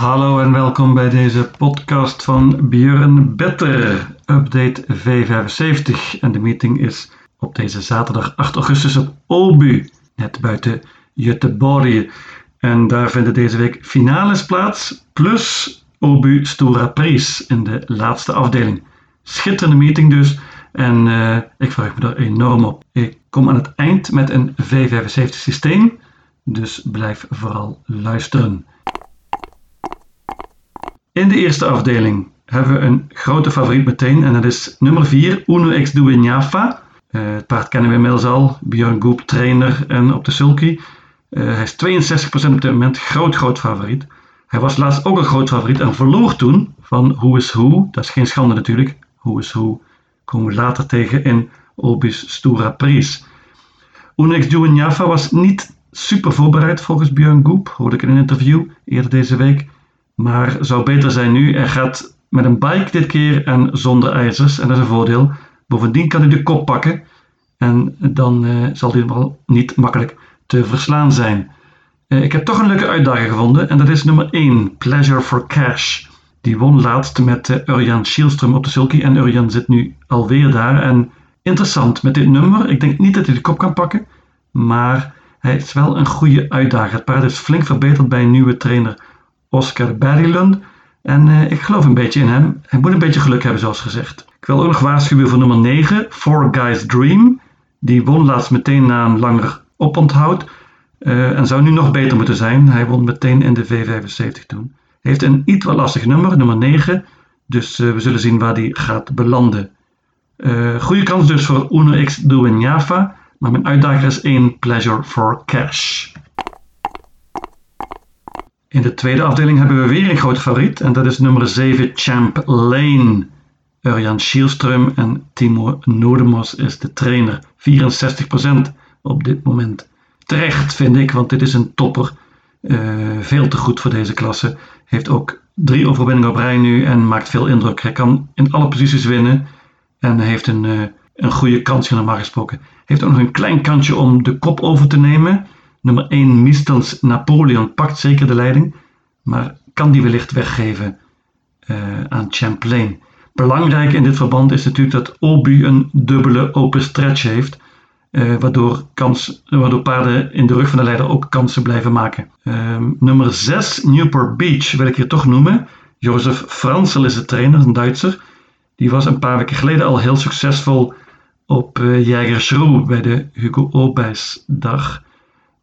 Hallo en welkom bij deze podcast van Björn Better, update V75. En de meeting is op deze zaterdag 8 augustus op Obu, net buiten Göteborg. En daar vinden deze week finales plaats, plus Obu Stora Prijs in de laatste afdeling. Schitterende meeting dus. En uh, ik vraag me er enorm op. Ik kom aan het eind met een V75 systeem, dus blijf vooral luisteren. In de eerste afdeling hebben we een grote favoriet meteen en dat is nummer 4, Uno X Duenjafa. Uh, het paard kennen we inmiddels al, Björn Goop trainer en op de sulky. Uh, hij is 62% op dit moment, groot groot favoriet. Hij was laatst ook een groot favoriet en verloor toen van Who is Who. Dat is geen schande natuurlijk. Who is Who komen we later tegen in Obis Stura Prijs. Unex Java was niet super voorbereid volgens Björn Goep, hoorde ik in een interview eerder deze week. Maar zou beter zijn nu. Hij gaat met een bike dit keer en zonder ijzers. En dat is een voordeel. Bovendien kan hij de kop pakken. En dan uh, zal hij wel niet makkelijk te verslaan zijn. Uh, ik heb toch een leuke uitdaging gevonden. En dat is nummer 1, Pleasure for Cash. Die won laatst met uh, Urjan Schielström op de sulky. En Urjan zit nu alweer daar. En interessant met dit nummer. Ik denk niet dat hij de kop kan pakken. Maar hij is wel een goede uitdager. Het paard is flink verbeterd bij een nieuwe trainer Oscar Berglund. En uh, ik geloof een beetje in hem. Hij moet een beetje geluk hebben, zoals gezegd. Ik wil ook waarschuwen voor nummer 9, Four Guys Dream. Die won laatst meteen na een langer oponthoud. Uh, en zou nu nog beter moeten zijn. Hij won meteen in de V75 toen. Heeft een iets wat lastig nummer, nummer 9. Dus uh, we zullen zien waar die gaat belanden. goede kans dus voor Uno X Java. Maar mijn uitdager is 1 Pleasure for Cash. In de tweede afdeling hebben we weer een grote favoriet en dat is nummer 7 Champ Lane. Urjan Schielström en Timo Nodemos is de trainer. 64% op dit moment. Terecht vind ik, want dit is een topper. Uh, veel te goed voor deze klasse. Heeft ook drie overwinningen op rij nu en maakt veel indruk. Hij kan in alle posities winnen en heeft een, uh, een goede kans normaal gesproken. Heeft ook nog een klein kansje om de kop over te nemen. Nummer 1 Mistels Napoleon pakt zeker de leiding, maar kan die wellicht weggeven uh, aan Champlain. Belangrijk in dit verband is natuurlijk dat Obu een dubbele open stretch heeft, uh, waardoor, kans, waardoor paarden in de rug van de leider ook kansen blijven maken. Uh, nummer 6 Newport Beach wil ik hier toch noemen. Jozef Fransel is de trainer, een Duitser. Die was een paar weken geleden al heel succesvol op uh, bij de Hugo Obijs dag.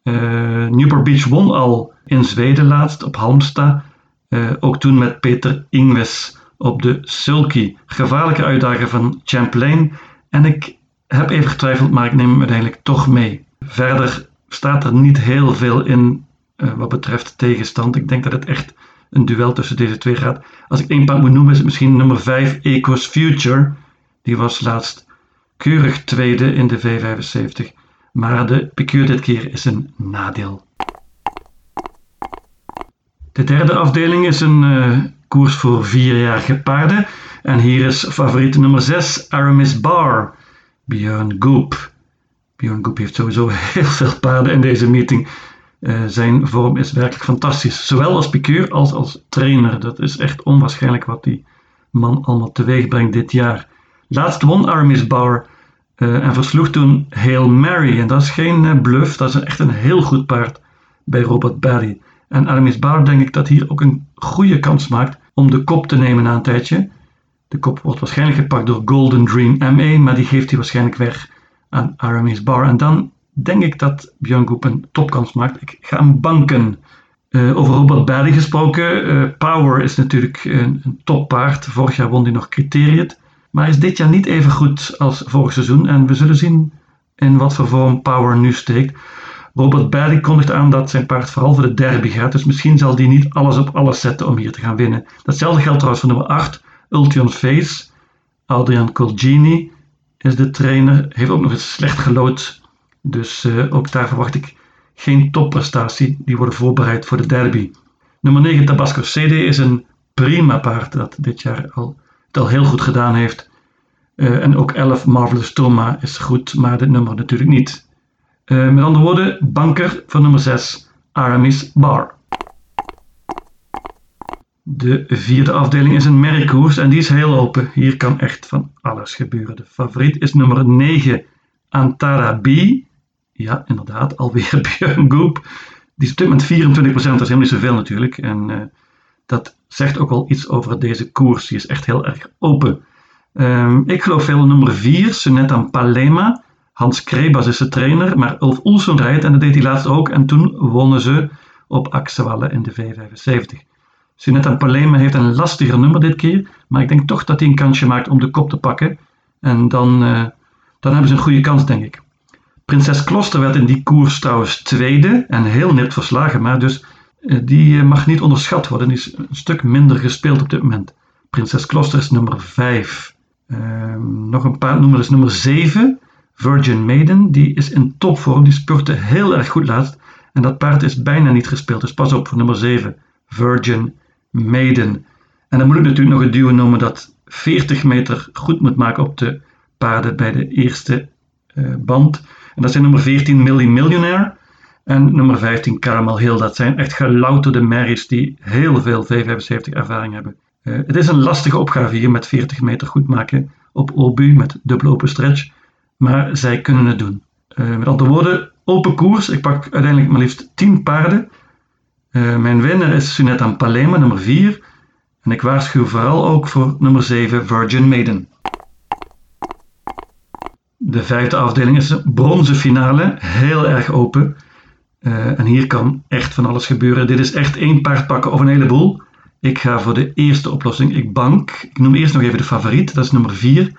Uh, Newport Beach won al in Zweden laatst op Halmstad. Uh, ook toen met Peter Ingves op de Sulky. Gevaarlijke uitdaging van Champlain. En ik heb even getwijfeld, maar ik neem hem uiteindelijk toch mee. Verder staat er niet heel veel in uh, wat betreft tegenstand. Ik denk dat het echt een duel tussen deze twee gaat. Als ik één paard moet noemen, is het misschien nummer 5, Ecos Future. Die was laatst keurig tweede in de V75 maar de piqueur dit keer is een nadeel. De derde afdeling is een uh, koers voor vierjarige paarden. En hier is favoriete nummer 6, Aramis Bar, Björn Goop. Björn Goop heeft sowieso heel veel paarden in deze meeting. Uh, zijn vorm is werkelijk fantastisch. Zowel als piqueur als als trainer. Dat is echt onwaarschijnlijk wat die man allemaal teweeg brengt dit jaar. Laatst won Aramis Bar uh, en versloeg toen Hail Mary. En dat is geen uh, bluff, dat is echt een heel goed paard bij Robert Barry. En Aramis Bar denk ik dat hier ook een goede kans maakt om de kop te nemen na een tijdje. De kop wordt waarschijnlijk gepakt door Golden Dream MA, maar die geeft hij waarschijnlijk weg aan Aramis Bar. En dan denk ik dat Björn een topkans maakt. Ik ga hem banken. Uh, over Robert Barry gesproken. Power is natuurlijk een, een toppaard. Vorig jaar won hij nog Criteriet maar is dit jaar niet even goed als vorig seizoen en we zullen zien in wat voor vorm Power nu steekt. Robert Barry kondigt aan dat zijn paard vooral voor de derby gaat, dus misschien zal hij niet alles op alles zetten om hier te gaan winnen. Datzelfde geldt trouwens voor nummer 8, Ultion Face. Adrian Colgini is de trainer, heeft ook nog eens slecht gelood, dus uh, ook daar verwacht ik geen topprestatie. Die worden voorbereid voor de derby. Nummer 9, Tabasco CD is een prima paard dat dit jaar al al heel goed gedaan heeft. Uh, en ook 11 Marvelous Toma is goed, maar dit nummer natuurlijk niet. Uh, met andere woorden, banker van nummer 6, Aramis Bar. De vierde afdeling is een merkkoers en die is heel open. Hier kan echt van alles gebeuren. De favoriet is nummer 9, Antara B. Ja, inderdaad, alweer Björn Goop. Die is op dit moment 24%, dat is helemaal niet zoveel natuurlijk. En uh, dat zegt ook wel iets over deze koers. Die is echt heel erg open. Um, ik geloof veel nummer 4, Sunetan Palema. Hans Krebas is de trainer, maar Ulf Oelsen rijdt en dat deed hij laatst ook. En toen wonnen ze op Axewalle in de V75. Sunetan Palema heeft een lastiger nummer dit keer, maar ik denk toch dat hij een kansje maakt om de kop te pakken. En dan, uh, dan hebben ze een goede kans, denk ik. Prinses Kloster werd in die koers trouwens tweede en heel net verslagen, maar dus die mag niet onderschat worden. Die is een stuk minder gespeeld op dit moment. Prinses Kloster is nummer 5. Ehm, nog een paar is nummer 7, Virgin Maiden. Die is in topvorm, die spurte heel erg goed laatst. En dat paard is bijna niet gespeeld, dus pas op voor nummer 7, Virgin Maiden. En dan moet ik natuurlijk nog een duo noemen dat 40 meter goed moet maken op de paarden bij de eerste uh, band. En dat zijn nummer 14, Millie Millionaire. En nummer 15, Caramel Hill. Dat zijn echt gelouterde merries die heel veel V75 ervaring hebben. Uh, het is een lastige opgave hier met 40 meter goed maken op Obu met dubbel open stretch. Maar zij kunnen het doen. Uh, met andere woorden, open koers. Ik pak uiteindelijk maar liefst 10 paarden. Uh, mijn winnaar is Sunetan Palema, nummer 4. En ik waarschuw vooral ook voor nummer 7, Virgin Maiden. De vijfde afdeling is een bronzen finale, heel erg open. Uh, en hier kan echt van alles gebeuren. Dit is echt één paard pakken of een heleboel. Ik ga voor de eerste oplossing. Ik bank. Ik noem eerst nog even de favoriet. Dat is nummer 4.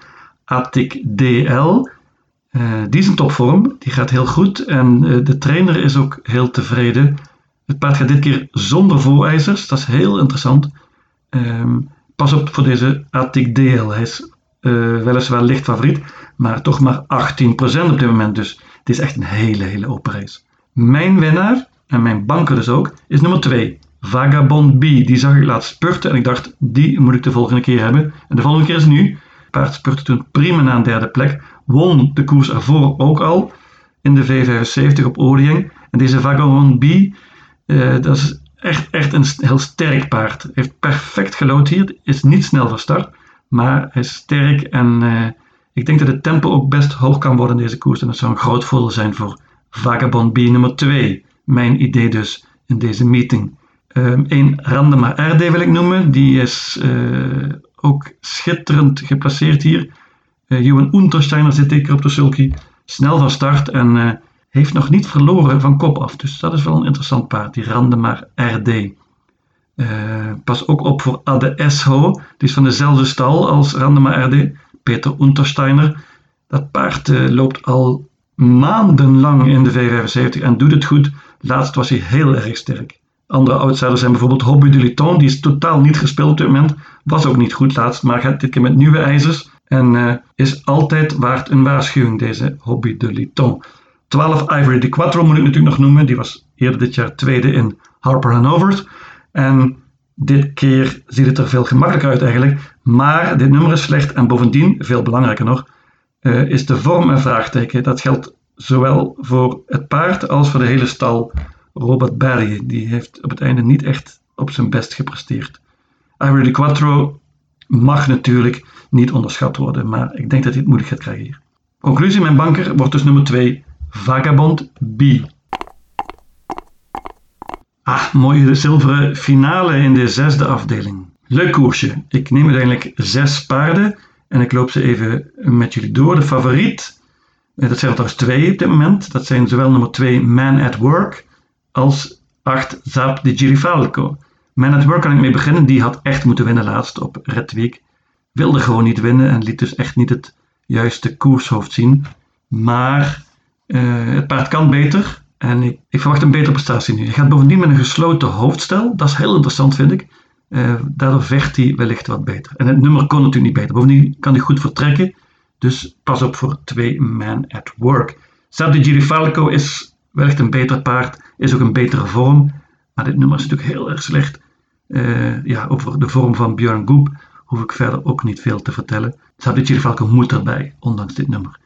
Atik DL. Uh, die is in topvorm. Die gaat heel goed. En uh, de trainer is ook heel tevreden. Het paard gaat dit keer zonder voorijzers. Dat is heel interessant. Um, pas op voor deze Atik DL. Hij is weliswaar licht favoriet. Maar toch maar 18% op dit moment. Dus het is echt een hele, hele open race. Mijn winnaar, en mijn banker dus ook, is nummer 2. Vagabond B, die zag ik laatst spurten en ik dacht, die moet ik de volgende keer hebben. En de volgende keer is nu. Paard spurte toen prima naar een derde plek. Won de koers ervoor ook al in de V75 op Oorling. En deze Vagabond B, uh, dat is echt, echt een heel sterk paard. Heeft perfect gelood hier. Is niet snel van start, maar is sterk. En uh, ik denk dat het tempo ook best hoog kan worden in deze koers. En dat zou een groot voordeel zijn voor Vagabond B nummer 2. Mijn idee dus in deze meeting. Um, een Randema RD wil ik noemen. Die is uh, ook schitterend geplaceerd hier. Uh, Johan Untersteiner zit zeker op de sulky. Snel van start en uh, heeft nog niet verloren van kop af. Dus dat is wel een interessant paard, die Randema RD. pas ook op voor Ade Esho. Die is van dezelfde stal als Randema RD. Peter Untersteiner. Dat paard loopt al maandenlang in de V75 en doet het goed. Laatst was hij heel erg sterk. Andere outsiders zijn bijvoorbeeld Hobby de Liton, die is totaal niet gespeeld op dit moment. Was ook niet goed laatst, maar gaat dit keer met nieuwe ijzers. En uh, is altijd waard een waarschuwing, deze Hobby de Liton. 12 Ivory de Quattro moet ik natuurlijk nog noemen. Die was eerder dit jaar tweede in Harper Hanover. En dit keer ziet het er veel gemakkelijker uit eigenlijk. Maar dit nummer is slecht en bovendien, veel belangrijker nog, uh, is de vorm een vraagteken. Dat geldt zowel voor het paard als voor de hele stal. Robert Barry, die heeft op het einde niet echt op zijn best gepresteerd. Ivory Quattro mag natuurlijk niet onderschat worden, maar ik denk dat hij het moeilijk gaat krijgen hier. Conclusie, mijn banker wordt dus nummer 2, Vagabond B. Ah, mooie zilveren finale in de zesde afdeling. Leuk koersje. Ik neem uiteindelijk zes paarden en ik loop ze even met jullie door. De favoriet, eh, dat zijn er trouwens twee op dit moment. Dat zijn zowel nummer 2 Man at Work als 8 Zap de Girifalco. Man at Work kan ik mee beginnen. Die had echt moeten winnen laatst op Red Week. Wilde gewoon niet winnen en liet dus echt niet het juiste koershoofd zien. Maar uh, het paard kan beter. En ik, ik, verwacht een betere prestatie nu. Hij gaat bovendien met een gesloten hoofdstel. Dat is heel interessant, vind ik. Uh, daardoor vecht hij wellicht wat beter. En het nummer kon natuurlijk niet beter. Bovendien kan hij goed vertrekken. Dus pas op voor twee man at work. Zap de Girifalco is wellicht een beter paard, is ook een betere vorm. Maar dit nummer is natuurlijk heel erg slecht. Uh, ja, over de vorm van Björn Goep hoef ik verder ook niet veel te vertellen. Sabitje Falco moet erbij, ondanks dit nummer.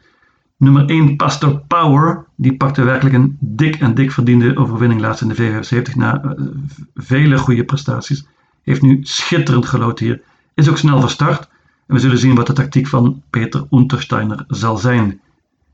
Nummer 1, Pastor Power. Die pakte werkelijk een dik en dik verdiende overwinning laatst in de V75 na uh, vele goede prestaties. Heeft nu schitterend geloten hier. Is ook snel verstart. En we zullen zien wat de tactiek van Peter Untersteiner zal zijn.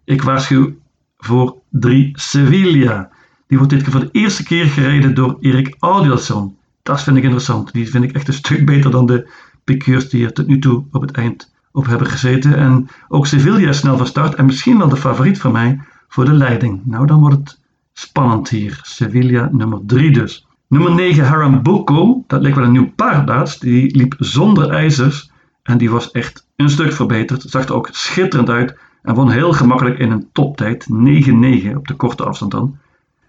Ik waarschuw voor 3 Sevilla. Die wordt dit keer voor de eerste keer gereden door Erik Audielson. Dat vind ik interessant. Die vind ik echt een stuk beter dan de piqueurs die er tot nu toe op het eind op hebben gezeten. En ook Sevilla is snel van start en misschien wel de favoriet van mij voor de leiding. Nou, dan wordt het spannend hier. Sevilla nummer 3 dus. Nummer 9 Harambuco, dat leek wel een nieuw paard Die liep zonder ijzers en die was echt een stuk verbeterd. Zag er ook schitterend uit en won heel gemakkelijk in een toptijd. 9-9 op de korte afstand dan.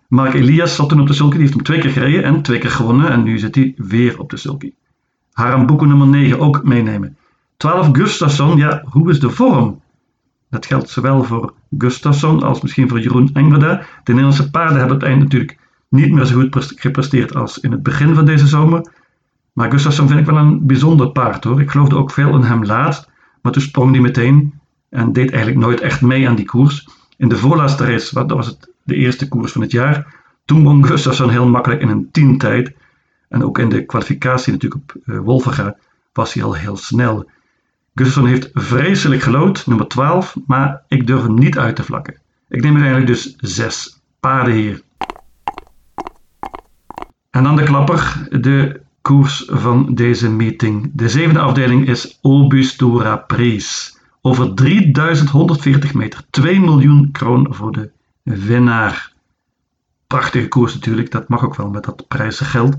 Mark Elias zat toen op de sulky, die heeft hem twee keer gereden en twee keer gewonnen. En nu zit hij weer op de sulky. Harambuco nummer 9 ook meenemen. 12 Gustafsson, ja, hoe is de vorm? Dat geldt zowel voor Gustafsson als misschien voor Jeroen Engerda. De Nederlandse paarden hebben het eind natuurlijk niet meer zo goed gepresteerd als in het begin van deze zomer. Maar Gustafsson vind ik wel een bijzonder paard hoor. Ik geloofde ook veel in hem laatst, maar toen sprong hij meteen en deed eigenlijk nooit echt mee aan die koers. In de voorlaatste race, dat was het de eerste koers van het jaar, toen won Gustafsson heel makkelijk in een tientijd. En ook in de kwalificatie natuurlijk op uh, Wolverga was hij al heel snel. Gustafsson heeft vreselijk gelood, nummer 12, maar ik durf hem niet uit te vlakken. Ik neem uiteindelijk dus 6 paarden hier. En dan de klapper, de koers van deze meeting. De zevende afdeling is Obustura Prijs. Over 3140 meter, 2 miljoen kroon voor de winnaar. Prachtige koers natuurlijk, dat mag ook wel met dat prijzengeld.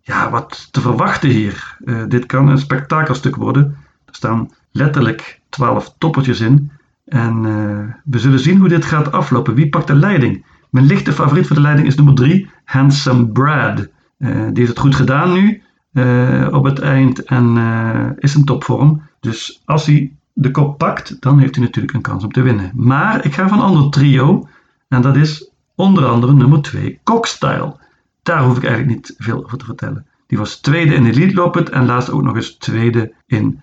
Ja, wat te verwachten hier. Uh, dit kan een spektakelstuk worden. Er staan letterlijk 12 toppertjes in. En uh, we zullen zien hoe dit gaat aflopen. Wie pakt de leiding? Mijn lichte favoriet voor de leiding is nummer 3, Handsome Brad. Uh, die heeft het goed gedaan nu op het eind en is in topvorm. Dus als hij de kop pakt, dan heeft hij natuurlijk een kans om te winnen. Maar ik ga van een ander trio en dat is onder andere nummer 2, Cockstyle. Daar hoef ik eigenlijk niet veel over te vertellen. Die was tweede in lead lopend en laatst ook nog eens tweede in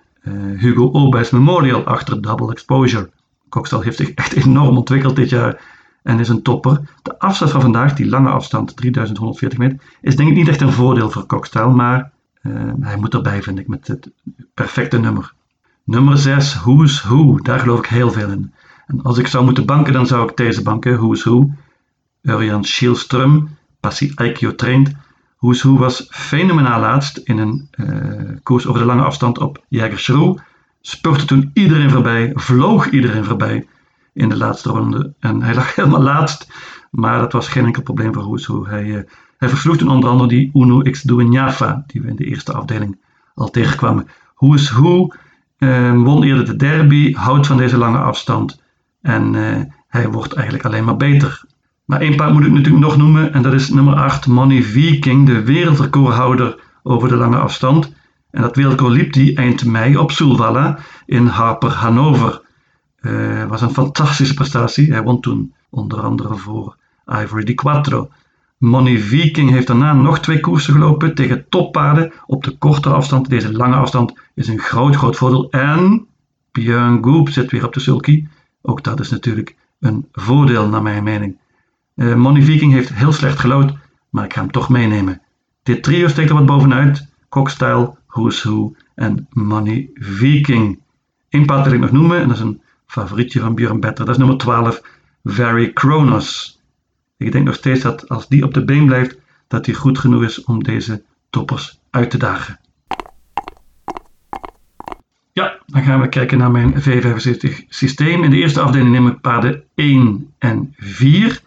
Hugo Orbijs Memorial achter Double Exposure. Cockstyle heeft zich echt enorm ontwikkeld dit jaar en is een topper. De afstand van vandaag, die lange afstand, 3140 meter, is denk ik niet echt een voordeel voor Cockstyle, maar uh, hij moet erbij vind ik met het perfecte nummer. Nummer 6, Who's Who. Daar geloof ik heel veel in. En als ik zou moeten banken, dan zou ik deze banken. Who's Who. Urian Schielström, Passie Aikio traint. Who's Who was fenomenaal laatst in een uh, koers over de lange afstand op Jägersro. Spurte toen iedereen voorbij, vloog iedereen voorbij in de laatste ronde. En hij lag helemaal laatst, maar dat was geen enkel probleem voor Who. Hij, uh, hij versloeg onder andere die Uno X Duenjafa, die we in de eerste afdeling al tegenkwamen. Who's Who uh, won eerder de derby, houdt van deze lange afstand en uh, hij wordt eigenlijk alleen maar beter. Maar één paard moet ik natuurlijk nog noemen en dat is nummer 8 Money Viking, de wereldrecordhouder over de lange afstand. En dat wereldrecord liep hij eind mei op Sulwalla in Harper Hannover. Uh, was een fantastische prestatie. Hij won toen onder andere voor Ivory Di Quattro. Money Viking heeft daarna nog twee koersen gelopen tegen toppaarden op de korte afstand. Deze lange afstand is een groot, groot voordeel. En Björn Goop zit weer op de sulky. Ook dat is natuurlijk een voordeel naar mijn mening. Uh, Money Viking heeft heel slecht gelood, maar ik ga hem toch meenemen. Dit trio steekt er wat bovenuit. Cockstyle, Who's Who en Money Viking. Eén paard wil ik nog noemen en dat is een favorietje van Björn Better. Dat is nummer 12, Very Kronos. Ik denk nog steeds dat als die op de been blijft, dat hij goed genoeg is om deze toppers uit te dagen. Ja, dan gaan we kijken naar mijn V75 systeem. In de eerste afdeling neem ik paarden 1 en 4.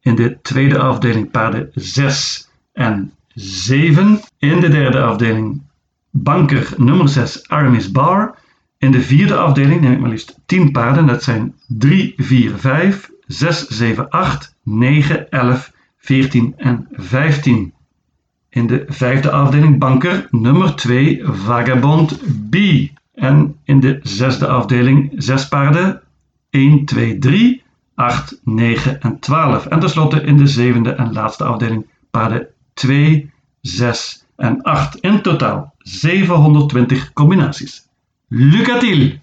In de tweede afdeling paarden 6 en 7. In de derde afdeling banker nummer 6 Aramis Bar. In de vierde afdeling neem ik maar liefst 10 paarden. Dat zijn 3, 4, 5, 6, 7, 8, 9, 11, 14 en 15. In de vijfde afdeling banker nummer 2 Vagabond B. En in de zesde afdeling zes paarden 1, 2, 3, 8, 9 en 12. En tenslotte in de zevende en laatste afdeling paarden 2, 6 en 8. In totaal 720 combinaties. Look at till!